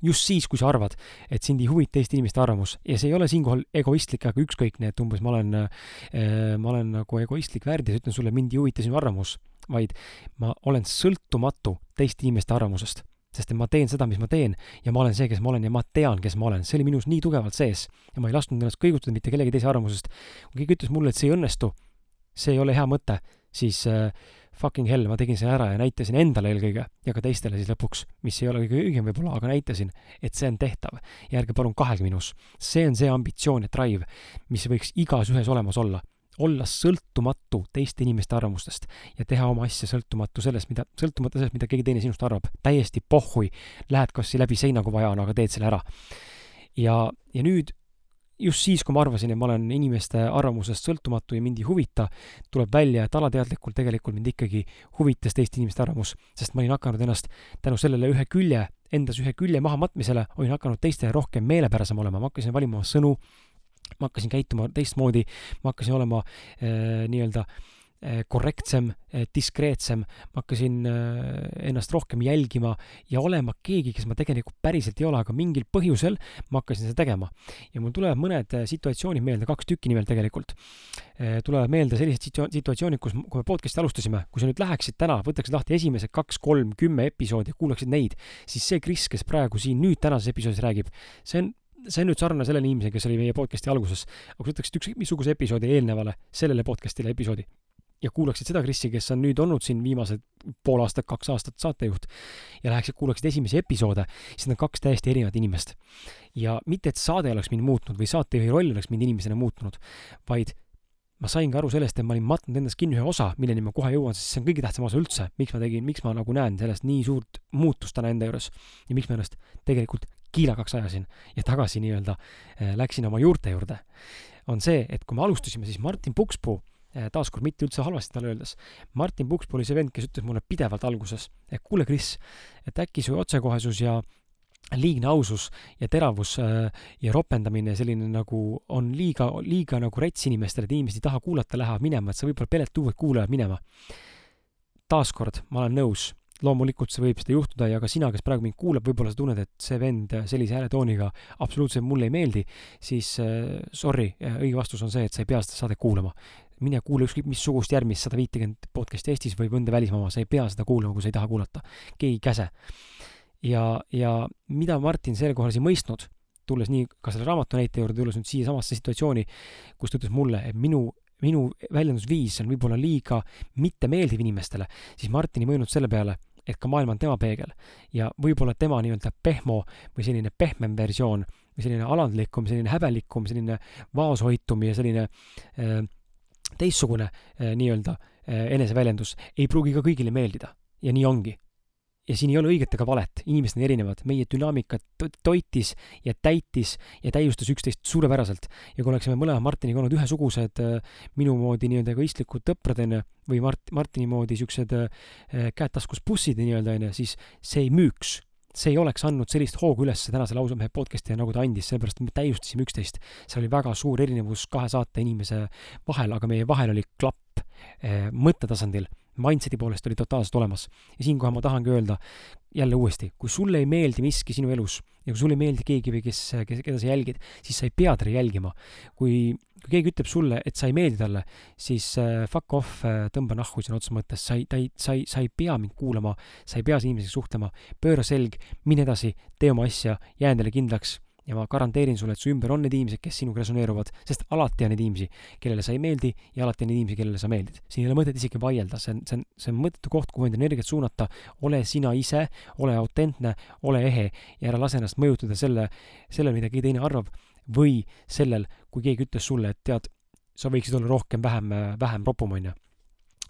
just siis, kui sa arvad, et sind ei huvita teiste inimeste arvamus ja see ei ole siinkohal egoistlik, aga ükskõikne, et umbes ma olen äh,, ma olen nagu egoistlik värdjas, ütlen sulle, mind ei huvita sinu arvamus, vaid ma olen sõltumatu teiste inimeste arvamusest. sest et ma teen seda, mis ma teen ja ma olen see, kes ma olen ja ma tean, kes ma olen, see oli minus nii tugevalt sees ja ma ei lasknud ennast kõigutada mitte kellegi teise arvamusest. kui keegi ütles mulle, et see ei õnnestu, see ei ole hea mõte, siis äh, fucking hell, ma tegin selle ära ja näitasin endale eelkõige ja ka teistele siis lõpuks, mis ei ole kõige õigem võib-olla, aga näitasin, et see on tehtav. ja ärge palun kahelge minus. see on see ambitsioon ja drive, mis võiks igas ühes olemas olla. olla sõltumatu teiste inimeste arvamustest ja teha oma asja sõltumatu sellest, mida, sõltumata sellest, mida keegi teine sinust arvab. täiesti pohhui, lähed kas läbi seina, kui vaja on, aga teed selle ära. ja, ja nüüd just siis, kui ma arvasin, et ma olen inimeste arvamusest sõltumatu ja mind ei huvita, tuleb välja, et alateadlikult tegelikult mind ikkagi huvitas teiste inimeste arvamus, sest ma olin hakanud ennast tänu sellele ühe külje, endas ühe külje mahamatmisele, olin hakanud teistele rohkem meelepärasem olema, ma hakkasin valima sõnu, ma hakkasin käituma teistmoodi, ma hakkasin olema äh, nii-öelda äh, korrektsem äh,, diskreetsem, ma hakkasin äh, ennast rohkem jälgima ja olema keegi, kes ma tegelikult päriselt ei ole, aga mingil põhjusel ma hakkasin seda tegema. ja mul tulevad mõned situatsioonid meelde, kaks tükki nimelt tegelikult tulevad meelde sellised situa-, situatsioonid, kus, kui me podcast'i alustasime, kui sa nüüd läheksid täna, võtaksid lahti esimesed kaks, kolm, kümme episoodi ja kuulaksid neid, siis see Kris, kes praegu siin nüüd tänases episoodis räägib, see on see on nüüd sarnane sellele inimesele, kes oli meie podcast'i alguses. aga kui võtaksid ükskõik missuguse episoodi eelnevale sellele podcast'ile episoodi ja kuulaksid seda Krissi, kes on nüüd olnud siin viimased pool aastat, kaks aastat saatejuht ja läheksid, kuulaksid esimesi episoode, siis need on kaks täiesti erinevat inimest. ja mitte, et saade oleks mind muutnud või saatejuhi roll oleks mind inimesena muutunud, vaid ma sain ka aru sellest, et ma olin matnud endast kinni ühe osa, milleni ma kohe jõuan, sest see on kõige tähtsam osa üldse, miks ma tegin, miks ma nagu näen sellest nii suurt muutust täna enda juures ja miks ma ennast tegelikult kiilakaks ajasin ja tagasi nii-öelda äh, läksin oma juurte juurde, on see, et kui me alustasime, siis Martin Pukspuu taaskord mitte üldse halvasti talle öeldes. Martin Pukspuu oli see vend, kes ütles mulle pidevalt alguses, et kuule, Kris, et äkki su otsekohesus ja liigne ausus ja teravus äh, ja ropendamine selline nagu on liiga, liiga nagu rets inimestele, et inimesed ei taha kuulata, lähevad minema, et sa võib-olla pelet uued kuulajad minema. taaskord, ma olen nõus, loomulikult see võib seda juhtuda ja ka sina, kes praegu mind kuulab, võib-olla sa tunned, et see vend sellise hääletooniga absoluutselt mulle ei meeldi, siis äh, sorry, õige vastus on see, et sa ei pea seda saadet kuulama mine kuula ükskõik missugust järgmist sada viitekümmet podcast'i Eestis või mõnda välismaa sa ei pea seda kuulama, kui sa ei taha kuulata. keegi ei käse ja, ja mida Martin sel korral ei mõistnud, tulles nii ka selle raamatu näite juurde, tulles nüüd siiasamasse situatsiooni, kus ta ütles mulle, et minu minu väljendusviis on võib-olla liiga mittemeeldiv inimestele, siis Martin ei mõelnud selle peale, et ka maailm on tema peegel ja võib-olla tema nii-öelda pehmo või selline pehmem versioon või selline alandlikum, selline häbelikum, selline vaoshoitum ja selline äh, teistsugune äh, nii-öelda äh, eneseväljendus ei pruugi ka kõigile meeldida. ja nii ongi ja siin ei ole õiget ega valet, inimesed on erinevad, meie dünaamika toitis ja täitis ja täiustas üksteist suurepäraselt. ja kui oleksime mõlemad Martiniga olnud ühesugused äh, minu moodi nii-öelda egoistlikud tõprad, onju, või Mart-, Martini moodi siuksed käed taskus bussid, nii-öelda, onju, siis see ei müüks. See ei oleks andnud sellist hoogu üles tänase lausamehe podcast'i nagu ta andis, sellepärast me täiustasime üksteist. seal oli väga suur erinevus kahe saate inimese vahel, aga meie vahel oli klapp äh, mõttetasandil mindseti poolest oli totaalselt olemas. ja siinkohal ma tahangi öelda jälle uuesti, kui sulle ei meeldi miski sinu elus ja kui sulle ei meeldi keegi või kes, kes, keda sa jälgid, siis sa ei pea teda jälgima. kui, kui keegi ütleb sulle, et sa ei meeldi talle, siis äh, fuck off äh,, tõmba nahku sõna otseses mõttes, sa ei, ta ei, sa ei, sa ei pea mind kuulama, sa ei pea selle inimesega suhtlema, pööra selg, mine edasi, tee oma asja, jää endale kindlaks ja ma garanteerin sulle, et su ümber on need inimesed, kes sinuga resoneeruvad, sest alati on neid inimesi, kellele sa ei meeldi ja alati on neid inimesi, kellele sa meeldid. siin ei ole mõtet isegi vaielda, see on, see on, see on mõttetu koht, kuhu enda energiat suunata. ole sina ise, ole autentne, ole ehe ja ära lase ennast mõjutada selle, sellele, mida keegi teine arvab või sellel, kui keegi ütles sulle, et tead, sa võiksid olla rohkem, vähem, vähem ropum, onju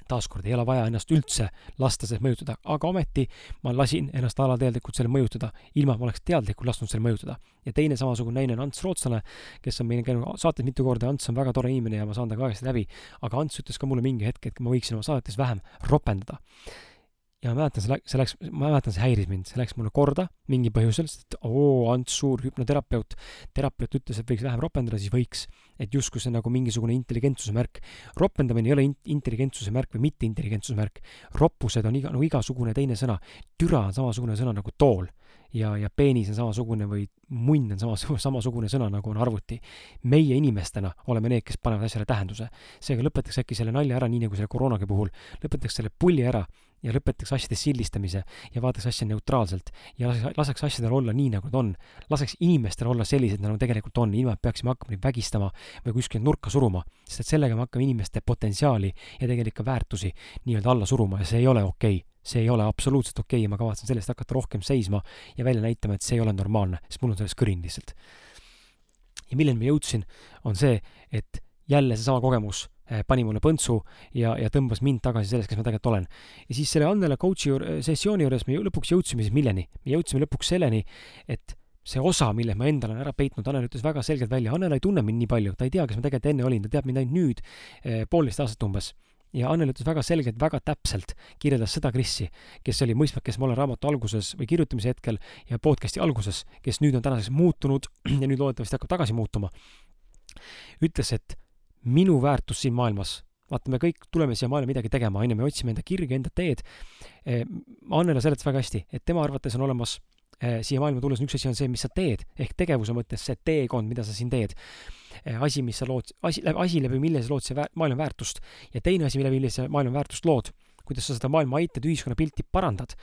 taaskord ei ole vaja ennast üldse lasta sellest mõjutada, aga ometi ma lasin ennast alateadlikult selle mõjutada, ilma ma oleks teadlikult lasknud selle mõjutada. ja teine samasugune näine on Ants Rootslane, kes on meil käinud saates mitu korda, Ants on väga tore inimene ja ma saan temaga aegasti läbi, aga Ants ütles ka mulle mingi hetk, et ma võiksin oma saadetes vähem ropendada ja ma mäletan, see läks, see läks, ma mäletan, see häiris mind, see läks mulle korda mingil põhjusel, sest oo, Ants Suur, hüpnoterapeut, terapeut ütles, et võiks vähem ropendada, siis võiks. et justkui see nagu mingisugune intelligentsuse märk. ropendamine ei ole in-, intelligentsuse märk või mitteintelligentsuse märk. roppused on iga, nagu igasugune teine sõna. türa on samasugune sõna nagu tool ja, ja peenis on samasugune või munn on samas, samasugune sõna, nagu on arvuti. meie inimestena oleme need, kes panevad asjale tähenduse. seega lõpetaks äkki selle nalja ära, nii nagu selle koroonagi puhul. lõpetaks selle pulli ära ja lõpetaks asjade sildistamise ja vaataks asja neutraalselt ja laseks, laseks asjadel olla nii, nagu nad on. laseks inimestel olla sellised, nagu nad tegelikult on, ilma et peaksime hakkama neid vägistama või kuskile nurka suruma, sest et sellega me hakkame inimeste potentsiaali ja tegelikult väärtusi nii-öelda alla suruma ja see ei ole okei okay see ei ole absoluutselt okei okay ja ma kavatsen sellest hakata rohkem seisma ja välja näitama, et see ei ole normaalne, sest mul on sellest kõrin lihtsalt. ja milleni ma jõudsin, on see, et jälle seesama kogemus, pani mulle põntsu ja, ja tõmbas mind tagasi sellest, kes ma tegelikult olen. ja siis selle Annele coach'i juur-, sessiooni juures me lõpuks jõudsime siis milleni? me jõudsime lõpuks selleni, et see osa, mille ma endale olen ära peitnud, Annel ütles väga selgelt välja, Annel ei tunne mind nii palju, ta ei tea, kes ma tegelikult enne olin, ta teab mind ainult nüüd, poolteist aastat umbes ja Annel ütles väga selgelt, väga täpselt, kirjeldas seda Krissi, kes oli mõistmak, kes ma olen raamatu alguses või kirjutamise hetkel ja podcast'i alguses, kes nüüd on tänaseks muutunud ja nüüd loodetavasti hakkab tagasi muutuma, ütles, et minu väärtus siin maailmas, vaata, me kõik tuleme siia maailma midagi tegema, on ju, me otsime enda kirge, enda teed. Eh, Annele seletas väga hästi, et tema arvates on olemas eh, siia maailma tulles on üks asi on see, mis sa teed, ehk tegevuse mõttes see teekond, mida sa siin teed. Eh, asi, mis sa lood, asi, asi läbi mille sa lood see väär, maailma väärtust. Ja teine asi, mille, mille sa maailma väärtust lood, kuidas sa seda maailma aitad, ühiskonnapilti parandad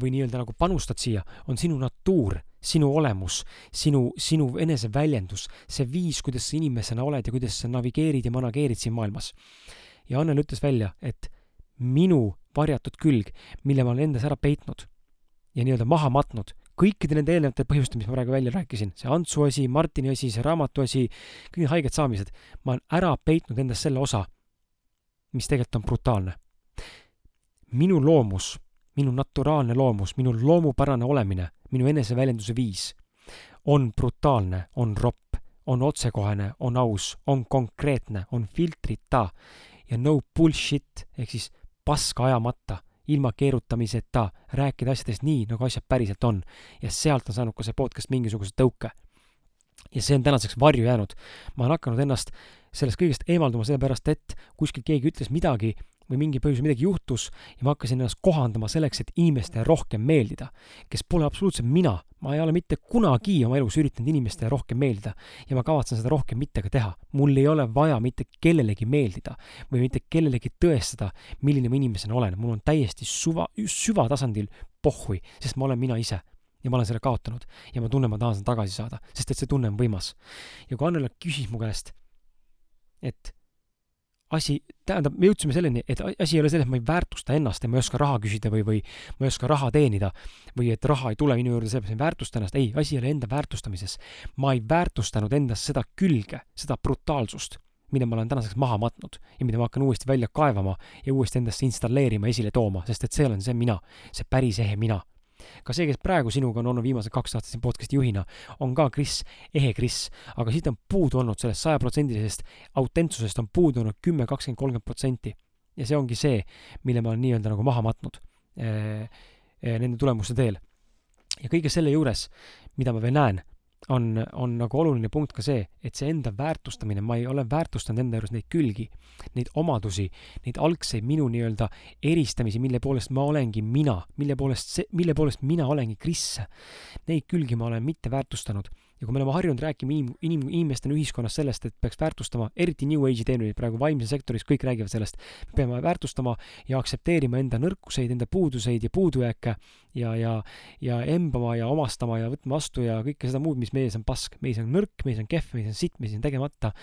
või nii-öelda nagu panustad siia, on sinu natuur, sinu olemus, sinu, sinu eneseväljendus, see viis, kuidas sa inimesena oled ja kuidas sa navigeerid ja manageerid siin maailmas. ja Annel ütles välja, et minu varjatud külg, mille ma olen endas ära peitnud ja nii-öelda maha matnud, kõikide nende eelnevate põhjuste, mis ma praegu välja rääkisin, see Antsu asi, Martini asi, see raamatu asi, kõik need haiget saamised, ma olen ära peitnud endast selle osa, mis tegelikult on brutaalne. Minu loomus, minu naturaalne loomus, minu loomupärane olemine, minu eneseväljenduse viis on brutaalne, on ropp, on otsekohene, on aus, on konkreetne, on filtrita ja no bullshit ehk siis paska ajamata ilma keerutamiseta rääkida asjadest nii, nagu asjad päriselt on. ja sealt on saanud ka see podcast mingisuguse tõuke. ja see on tänaseks varju jäänud. ma olen hakanud ennast sellest kõigest eemalduma sellepärast, et kuskil keegi ütles midagi või mingi põhjusel midagi juhtus ja ma hakkasin ennast kohandama selleks, et inimestele rohkem meeldida, kes pole absoluutselt mina. ma ei ole mitte kunagi oma elus üritanud inimestele rohkem meeldida ja ma kavatsen seda rohkem mitte ka teha. mul ei ole vaja mitte kellelegi meeldida või mitte kellelegi tõestada, milline ma inimesena olen. mul on täiesti suva, süvatasandil pohhui, sest ma olen mina ise ja ma olen selle kaotanud ja ma tunnen, ma tahan seda tagasi saada, sest et see tunne on võimas. ja kui Annela küsis mu käest, et asi, tähendab, me jõudsime selleni, et asi ei ole selles, et ma ei väärtusta ennast ja ma ei oska raha küsida või, või ma ei oska raha teenida või et raha ei tule minu juurde sellepärast, et ma ei väärtusta ennast. ei, asi ei ole enda väärtustamises. ma ei väärtustanud endas seda külge, seda brutaalsust, mille ma olen tänaseks maha matnud ja mida ma hakkan uuesti välja kaevama ja uuesti endasse installeerima, esile tooma, sest et see on see mina, see päris ehe mina ka see, kes praegu sinuga on olnud viimased kaks aastat siin podcast'i juhina, on ka Kris, ehe Kris, aga siit on puudu olnud sellest sajaprotsendilisest autentsusest on puudu olnud kümme, kakskümmend, kolmkümmend protsenti. ja see ongi see, mille ma olen nii-öelda nagu maha matnud ee, ee, nende tulemuste teel. ja kõige selle juures, mida ma veel näen, on, on nagu oluline punkt ka see, et see enda väärtustamine, ma ei ole väärtustanud enda juures neid külgi, neid omadusi, neid algseid minu nii-öelda eristamisi, mille poolest ma olengi mina, mille poolest see, mille poolest mina olengi Kris. Neid külgi ma olen mitte väärtustanud ja kui me oleme harjunud rääkima inim-, inim-, inimestena ühiskonnas sellest, et peaks väärtustama, eriti New Age'i teenuseid praegu vaimses sektoris, kõik räägivad sellest, me peame väärtustama ja aktsepteerima enda nõrkuseid, enda puuduseid ja puudujääke ja, ja, ja embama ja omastama ja võtma vastu ja kõike seda muud, mis mees on pask, mees on nõrk, mees on kehv, mees on sitt, mees on tegemata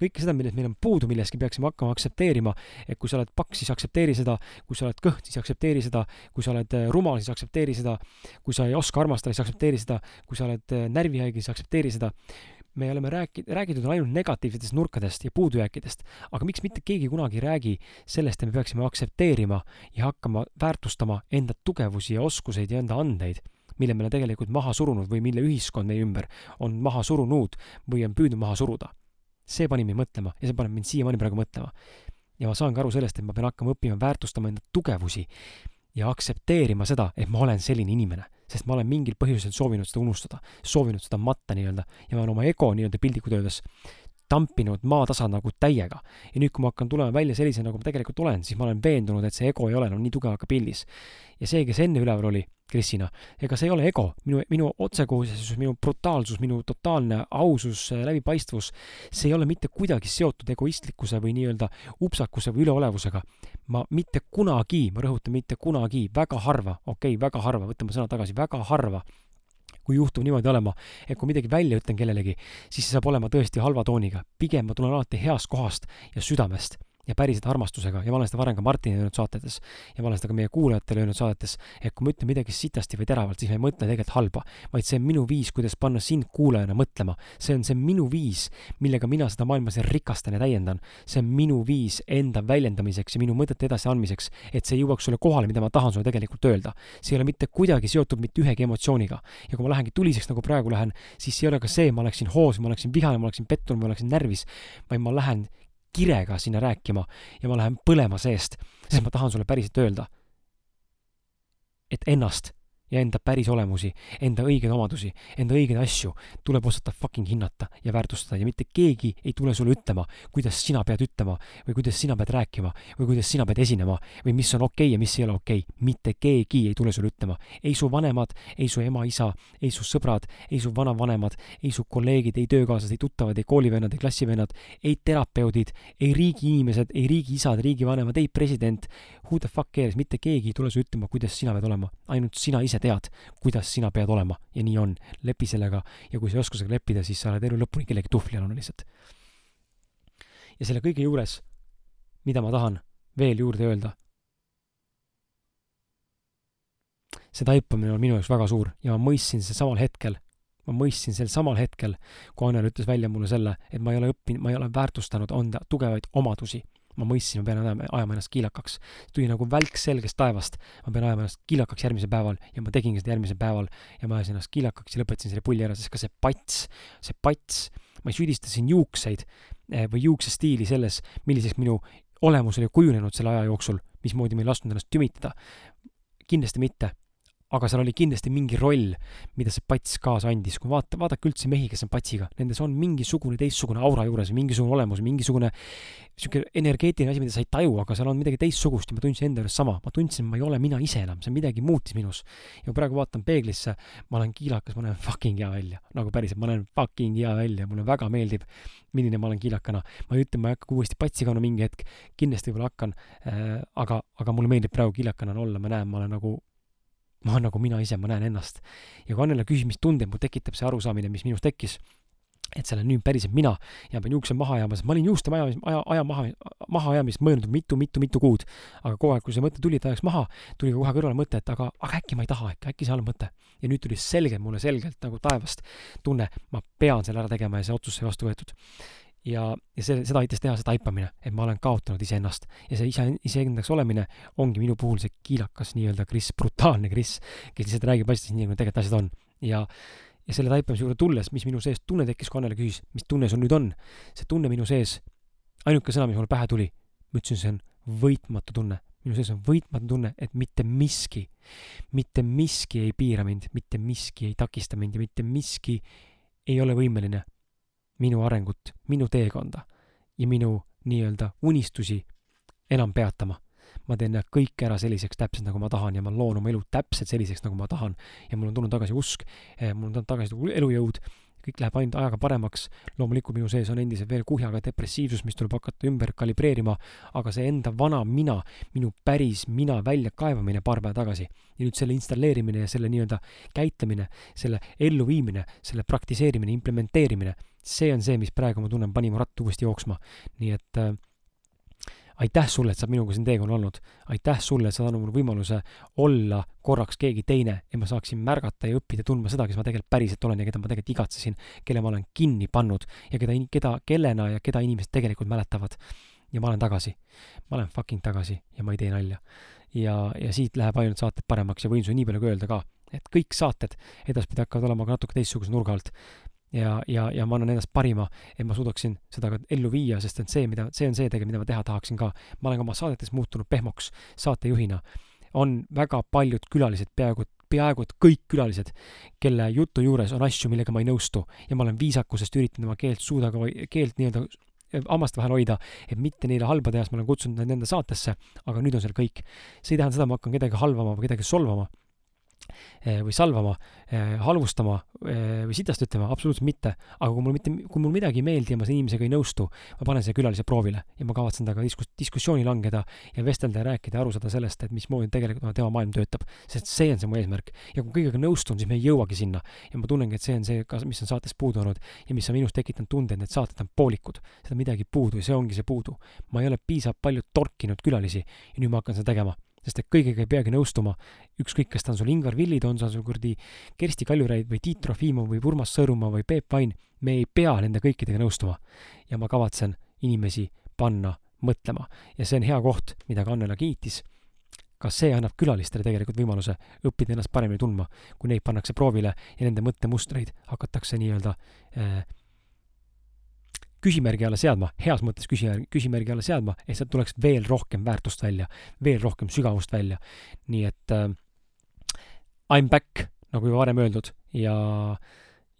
kõike seda, millest meil on puudu milleski, peaksime hakkama aktsepteerima. et kui sa oled paks, siis aktsepteeri seda, kui sa oled kõht, siis aktsepteeri seda, kui sa oled äh, rumal, siis aktsepteeri seda, kui sa ei oska armastada, siis aktsepteeri seda, kui sa oled äh, närvihaige, siis aktsepteeri seda. me oleme rääki-, räägitud ainult negatiivsetest nurkadest ja puudujääkidest, aga miks mitte keegi kunagi ei räägi sellest, et me peaksime aktsepteerima ja hakkama väärtustama enda tugevusi ja oskuseid ja enda andeid mille me oleme tegelikult maha surunud või mille ühiskond meie ümber on maha surunud või on püüdnud maha suruda see pani mind mõtlema ja see paneb mind siiamaani praegu mõtlema. ja ma saan ka aru sellest, et ma pean hakkama õppima väärtustama enda tugevusi ja aktsepteerima seda, et ma olen selline inimene, sest ma olen mingil põhjusel soovinud seda unustada, soovinud seda matta nii-öelda ja ma olen oma ego nii-öelda piltlikult öeldes tampinud maatasa nagu täiega. ja nüüd, kui ma hakkan tulema välja sellise, nagu ma tegelikult olen, siis ma olen veendunud, et see ego ei ole enam nii tugev ka pildis. ja see, kes enne üleval oli, Krisina, ega see ei ole ego, minu, minu otsekohesus, minu brutaalsus, minu totaalne ausus, läbipaistvus, see ei ole mitte kuidagi seotud egoistlikkuse või nii-öelda upsakuse või üleolevusega. ma mitte kunagi, ma rõhutan, mitte kunagi, väga harva, okei okay,, väga harva, võtan ma sõna tagasi, väga harva kui juhtub niimoodi olema, et kui midagi välja ütlen kellelegi, siis see saab olema tõesti halva tooniga. pigem ma tulen alati heast kohast ja südamest ja päriselt armastusega ja ma olen seda varem ka Martinile öelnud saatetes ja ma olen seda ka meie kuulajatele öelnud saadetes, et kui ma ütlen midagi sitasti või teravalt, siis ma ei mõtle tegelikult halba, vaid see on minu viis, kuidas panna sind kuulajana mõtlema. see on see minu viis, millega mina seda maailma siin rikastan ja täiendan. see on minu viis enda väljendamiseks ja minu mõtete edasiandmiseks, et see jõuaks sulle kohale, mida ma tahan sulle tegelikult öelda. see ei ole mitte kuidagi seotud mitte ühegi emotsiooniga. ja kui ma lähengi tuliseks, nagu praegu lähen, siis see ei ole ka see, ma oleksin hoos, ma oleksin vihane, ma oleksin pettunud, ma oleksin närvis, vaid ma lähen kirega sinna rääkima ja ma lähen põlema seest, sest ma tahan sulle päriselt öelda, et ennast ja enda päris olemusi, enda õigeid omadusi, enda õigeid asju tuleb osata fucking hinnata ja väärtustada ja mitte keegi ei tule sulle ütlema, kuidas sina pead ütlema või kuidas sina pead rääkima või kuidas sina pead esinema või mis on okei okay ja mis ei ole okei okay.. mitte keegi ei tule sulle ütlema. ei su vanemad, ei su ema-isa, ei su sõbrad, ei su vanavanemad, ei su kolleegid, ei töökaaslased, ei tuttavad, ei koolivennad, ei klassivennad, ei terapeudid, ei riigi inimesed, ei riigi isad, riigivanemad, ei president. Who the fuck cares, mitte keegi ei tule sulle ütlema, kuidas sina pead olema, ainult sina ise tead, kuidas sina pead olema. Ja nii on. lepi sellega. Ja kui sa ei oska sellega leppida, siis sa oled elu lõpuni kellegi tuhvlialune lihtsalt. ja selle kõige juures, mida ma tahan veel juurde öelda, see taipamine on minu jaoks väga suur. Ja ma mõistsin seda samal hetkel, ma mõistsin sel samal hetkel, kui Annel ütles välja mulle selle, et ma ei ole õppinud, ma ei ole väärtustanud enda tugevaid omadusi ma mõistsin, ma pean ajama, ajama ennast kiilakaks. tuli nagu välk selgest taevast, ma pean ajama ennast kiilakaks järgmisel päeval ja ma tegingi seda järgmisel päeval ja ma ajasin ennast kiilakaks ja lõpetasin selle pulli ära, sest ka see pats, see pats, ma ei süüdista siin juukseid eh, või juuksestiili selles, milliseks minu olemus oli kujunenud selle aja jooksul, mismoodi ma ei lasknud ennast tümitada. kindlasti mitte aga seal oli kindlasti mingi roll, mida see pats kaasa andis. kui vaata, vaadake üldse mehi, kes on patsiga, nendes on mingisugune teistsugune aura juures, mingisugune olemus, mingisugune sihuke energeetiline asi, mida sa ei taju, aga seal on midagi teistsugust ja ma tundsin enda juures sama. ma tundsin, ma ei ole mina ise enam, see midagi muutis minus. ja praegu vaatan peeglisse, ma olen kiilakas, ma näen fucking hea välja. nagu päriselt, ma näen fucking hea välja, mulle väga meeldib, milline ma olen kiilakana. ma ei ütle, ma ei hakka uuesti patsi kandma mingi hetk, kindlasti võib-olla hakkan äh,, aga, aga mulle meeldib praegu kiilakana olla, ma näen, ma olen nagu ma nagu mina ise, ma näen ennast. ja kui Annela küsis, mis tundeid mul tekitab see arusaamine, mis minus tekkis, et see olen nüüd päriselt mina ja pean juukse maha ajama, sest ma olin juuste maha, aja, aja maha, mahaajamist mõelnud mitu, mitu, mitu kuud. aga kogu aeg, kui see mõte tuli, et ajaks maha, tuli ka kohe kõrvale mõte, et aga, aga äkki ma ei taha, äkki, äkki see halb mõte. ja nüüd tuli selgelt mulle selgelt nagu taevast tunne, ma pean selle ära tegema ja see otsus sai vastu võetud ja, ja see, seda aitas teha see taipamine, et ma olen kaotanud iseennast ja see ise, iseendaks olemine ongi minu puhul see kiilakas nii-öelda Kris, brutaalne Kris, kes lihtsalt räägib asjadest nii, nagu tegelikult asjad on. ja, ja selle taipamise juurde tulles, mis minu sees tunne tekkis, kui Annele küsis, mis tunne sul nüüd on, see tunne minu sees, ainuke sõna, mis mulle pähe tuli, ma ütlesin, see on võitmatu tunne. minu sees on võitmatu tunne, et mitte miski, mitte miski ei piira mind, mitte miski ei takista mind ja mitte miski ei ole võimeline minu arengut, minu teekonda ja minu nii-öelda unistusi enam peatama. ma teen nad kõik ära selliseks täpselt, nagu ma tahan ja ma loon oma elu täpselt selliseks, nagu ma tahan. ja mul on tulnud tagasi usk, eh, mul on tulnud tagasi elujõud, kõik läheb ainult ajaga paremaks. loomulikult minu sees on endiselt veel kuhjaga depressiivsus, mis tuleb hakata ümber kalibreerima, aga see enda vana mina, minu päris mina väljakaevamine paar päeva tagasi ja nüüd selle installeerimine ja selle nii-öelda käitlemine, selle elluviimine, selle praktiseerimine, implementeerimine see on see, mis praegu ma tunnen, pani mu ratta uuesti jooksma. nii et äh, aitäh sulle, et sa minuga siin teekonnal olnud. aitäh sulle, et sa andnud mulle võimaluse olla korraks keegi teine ja ma saaksin märgata ja õppida tundma seda, kes ma tegelikult päriselt olen ja keda ma tegelikult igatsesin, kelle ma olen kinni pannud ja keda, keda, kellena ja keda inimesed tegelikult mäletavad. ja ma olen tagasi. ma olen fucking tagasi ja ma ei tee nalja. ja, ja siit läheb ainult saated paremaks ja võin sulle nii palju ka öelda ka, et kõik saated edaspidi hakkavad olema ka natuke teistsuguse nurga alt ja, ja, ja ma annan endast parima, et ma suudaksin seda ka ellu viia, sest et see, mida, see on see tegelikult, mida ma teha tahaksin ka. ma olen ka oma saadetes muutunud pehmoks saatejuhina. on väga paljud külalised, peaaegu, peaaegu et kõik külalised, kelle jutu juures on asju, millega ma ei nõustu ja ma olen viisakusest üritanud oma keelt suuda ka, keelt nii-öelda hammaste vahel hoida, et mitte neile halba teha, siis ma olen kutsunud nad enda saatesse, aga nüüd on seal kõik. see ei tähenda seda, et ma hakkan kedagi halvama või kedagi solvama või salvama, eh, halvustama eh, või sitast ütlema, absoluutselt mitte. aga kui mul mitte, kui mul midagi ei meeldi ja ma selle inimesega ei nõustu, ma panen selle külalise proovile ja ma kavatsen temaga diskus-, diskussiooni langeda ja vestelda ja rääkida ja aru saada sellest, et mismoodi tegelikult tema maailm töötab. sest see on see mu eesmärk. ja kui kõigega nõustun, siis me ei jõuagi sinna. ja ma tunnengi, et see on see, mis on saates puudu olnud ja mis on minus tekitanud tunde, et need saated on poolikud. seda midagi puudu ja see ongi see puudu. ma ei ole piisavalt palju torkinud külalisi ja nüüd ma hakkan seda tegema sest et kõigega ei peagi nõustuma, ükskõik, kas ta on sul Ingvar Villid, on sa sul kuradi Kersti Kaljuraid või Tiit Trofimov või Urmas Sõõrumaa või Peep Vain, me ei pea nende kõikidega nõustuma. ja ma kavatsen inimesi panna mõtlema ja see on hea koht, mida ka Annela kiitis. kas see annab külalistele tegelikult võimaluse õppida ennast paremini tundma, kui neid pannakse proovile ja nende mõttemustreid hakatakse nii-öelda äh, küsimärgi alla seadma, heas mõttes küsimärgi, küsimärgi alla seadma, et sealt tuleks veel rohkem väärtust välja, veel rohkem sügavust välja. nii et äh, I m back, nagu juba varem öeldud, ja,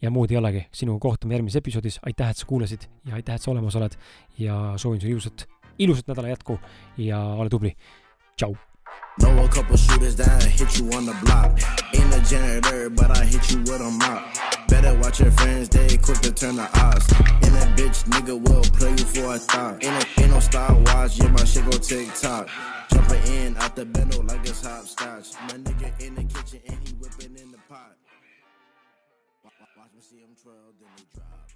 ja muud ei olegi. sinuga kohtume järgmises episoodis, aitäh, et sa kuulasid ja aitäh, et sa olemas oled ja soovin sulle ilusat, ilusat nädala jätku ja ole tubli. tšau. Know a couple shooters that hit you on the block. Ain't a janitor, but I hit you with a mop. Better watch your friends, they quick to turn the odds. And that bitch nigga will play you for a thought. Ain't, a, no Star Wars, yeah, my shit go TikTok. Jumping in out the bendo like it's hopscotch. My nigga in the kitchen and he whipping in the pot. Watch, watch me see him twirl, then he drop.